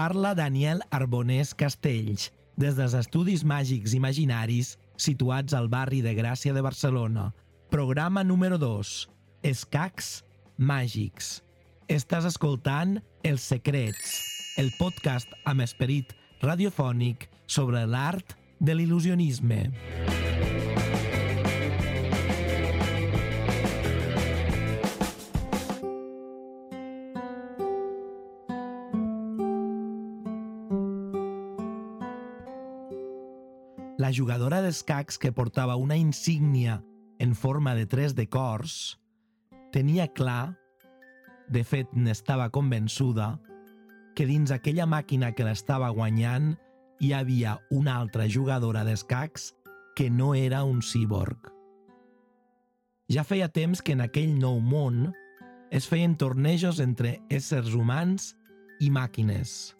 parla Daniel Arbonés Castells, des dels Estudis Màgics Imaginaris situats al barri de Gràcia de Barcelona. Programa número 2. Escacs màgics. Estàs escoltant Els Secrets, el podcast amb esperit radiofònic sobre l'art de l'il·lusionisme. La jugadora d'escacs que portava una insígnia en forma de tres de cors tenia clar, de fet n'estava convençuda, que dins aquella màquina que l'estava guanyant hi havia una altra jugadora d'escacs que no era un cíborg. Ja feia temps que en aquell nou món es feien tornejos entre éssers humans i màquines.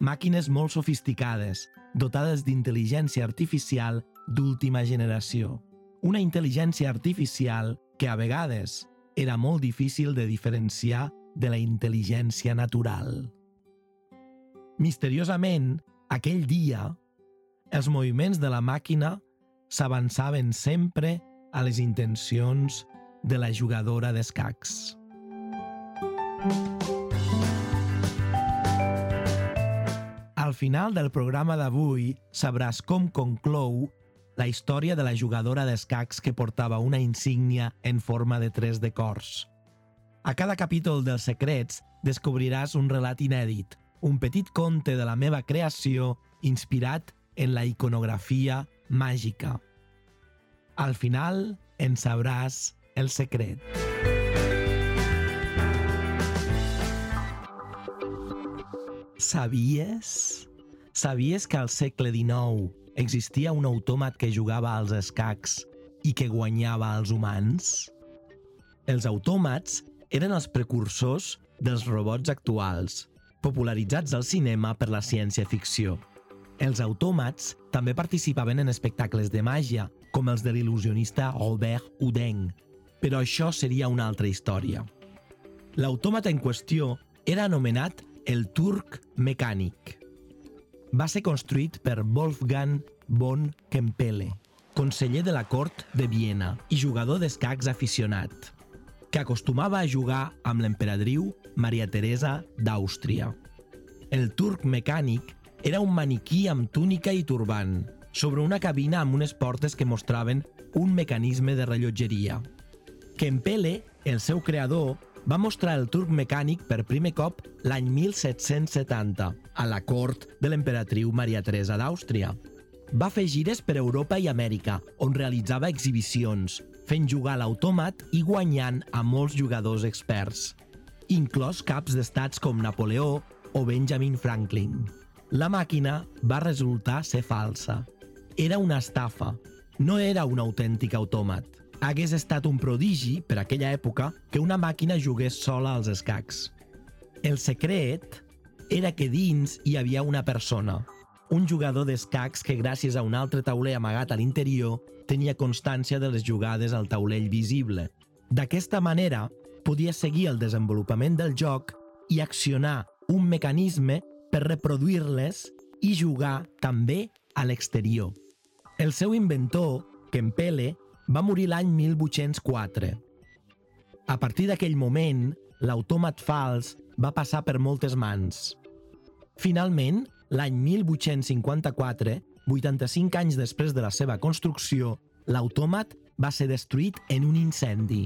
Màquines molt sofisticades, dotades d'intel·ligència artificial d'última generació. Una intel·ligència artificial que a vegades era molt difícil de diferenciar de la intel·ligència natural. Misteriosament, aquell dia, els moviments de la màquina s'avançaven sempre a les intencions de la jugadora d'escacs. Al final del programa d'avui sabràs com conclou la història de la jugadora d'escacs que portava una insígnia en forma de tres de cors. A cada capítol dels secrets descobriràs un relat inèdit, un petit conte de la meva creació inspirat en la iconografia màgica. Al final en sabràs el secret. Sabies? Sabies que al segle XIX existia un autòmat que jugava als escacs i que guanyava als humans? Els autòmats eren els precursors dels robots actuals, popularitzats al cinema per la ciència-ficció. Els autòmats també participaven en espectacles de màgia, com els de l'il·lusionista Robert Houdin, però això seria una altra història. L'autòmat en qüestió era anomenat el turc mecànic. Va ser construït per Wolfgang von Kempele, conseller de la cort de Viena i jugador d'escacs aficionat, que acostumava a jugar amb l'emperadriu Maria Teresa d'Àustria. El turc mecànic era un maniquí amb túnica i turbant, sobre una cabina amb unes portes que mostraven un mecanisme de rellotgeria. Kempele, el seu creador, va mostrar el turc mecànic per primer cop l'any 1770, a la cort de l'emperatriu Maria Teresa d'Àustria. Va fer gires per Europa i Amèrica, on realitzava exhibicions, fent jugar l'autòmat i guanyant a molts jugadors experts, inclòs caps d'estats com Napoleó o Benjamin Franklin. La màquina va resultar ser falsa. Era una estafa, no era un autèntic autòmat hagués estat un prodigi, per aquella època, que una màquina jugués sola als escacs. El secret era que dins hi havia una persona, un jugador d'escacs que gràcies a un altre tauler amagat a l'interior tenia constància de les jugades al taulell visible. D'aquesta manera, podia seguir el desenvolupament del joc i accionar un mecanisme per reproduir-les i jugar també a l'exterior. El seu inventor, Kempele, va morir l'any 1804. A partir d'aquell moment, l'autòmat fals va passar per moltes mans. Finalment, l'any 1854, 85 anys després de la seva construcció, l'autòmat va ser destruït en un incendi.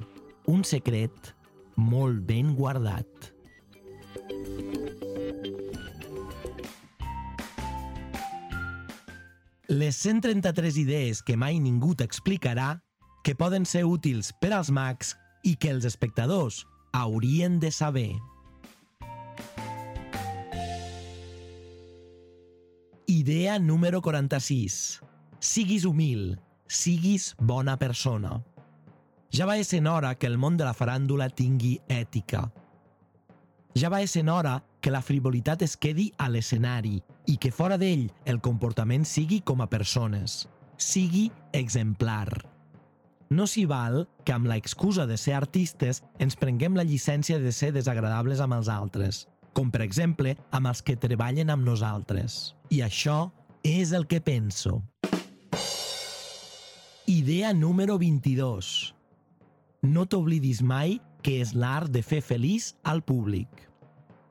Un secret molt ben guardat. Les 133 idees que mai ningú t'explicarà que poden ser útils per als mags i que els espectadors haurien de saber. Idea número 46. Siguis humil, siguis bona persona. Ja va essent hora que el món de la faràndula tingui ètica. Ja va essent hora que la frivolitat es quedi a l'escenari i que fora d'ell el comportament sigui com a persones. Sigui exemplar. No s'hi val que amb la excusa de ser artistes ens prenguem la llicència de ser desagradables amb els altres. com per exemple amb els que treballen amb nosaltres. I això és el que penso. Idea número 22. No t'oblidis mai que és l'art de fer feliç al públic.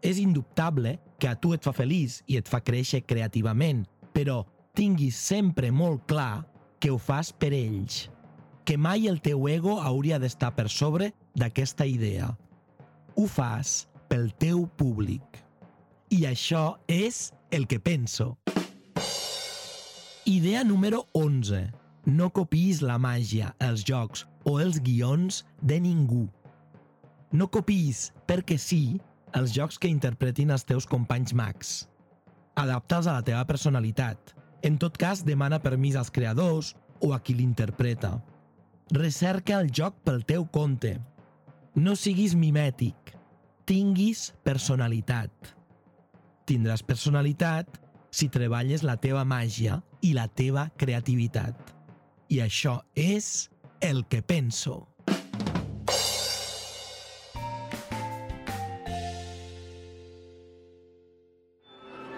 És indubtable que a tu et fa feliç i et fa créixer creativament, però tinguis sempre molt clar que ho fas per ells, que mai el teu ego hauria d'estar per sobre d'aquesta idea. Ho fas pel teu públic. I això és el que penso. Idea número 11. No copiïs la màgia, els jocs o els guions de ningú. No copiïs, perquè sí, els jocs que interpretin els teus companys mags. Adapta'ls a la teva personalitat. En tot cas, demana permís als creadors o a qui l'interpreta. Recerca el joc pel teu compte. No siguis mimètic. Tinguis personalitat. Tindràs personalitat si treballes la teva màgia i la teva creativitat. I això és el que penso.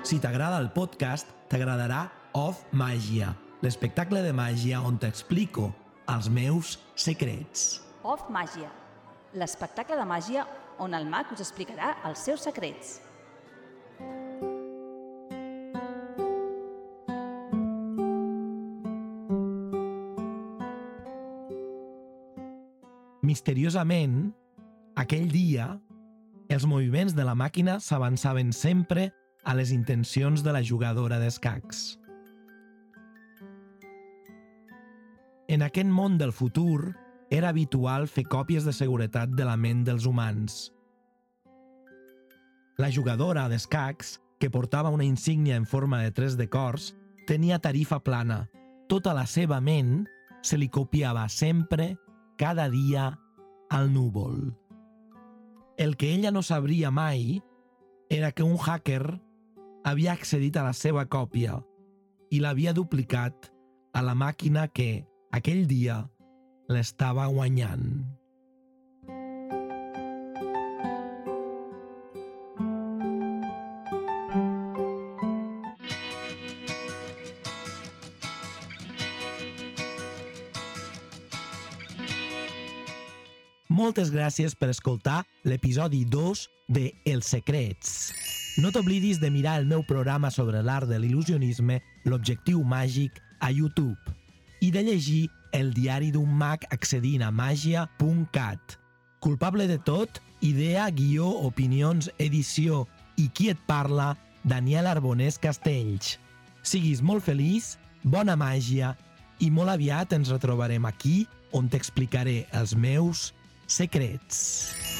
Si t'agrada el podcast, t'agradarà Off Màgia, l'espectacle de màgia on t'explico els meus secrets. Off Màgia, l'espectacle de màgia on el mag us explicarà els seus secrets. Misteriosament, aquell dia, els moviments de la màquina s'avançaven sempre a les intencions de la jugadora d'escacs. En aquest món del futur, era habitual fer còpies de seguretat de la ment dels humans. La jugadora d'escacs, que portava una insígnia en forma de tres de cors, tenia tarifa plana. Tota la seva ment se li copiava sempre, cada dia, al núvol. El que ella no sabria mai era que un hacker havia accedit a la seva còpia i l'havia duplicat a la màquina que, aquell dia, l'estava guanyant. Moltes gràcies per escoltar l'episodi 2 de Els Secrets. No t'oblidis de mirar el meu programa sobre l'art de l'il·lusionisme, l'objectiu màgic, a YouTube i de llegir el diari d'un mag accedint a màgia.cat. Culpable de tot, idea, guió, opinions, edició i qui et parla, Daniel Arbonés Castells. Siguis molt feliç, bona màgia i molt aviat ens retrobarem aquí on t'explicaré els meus secrets.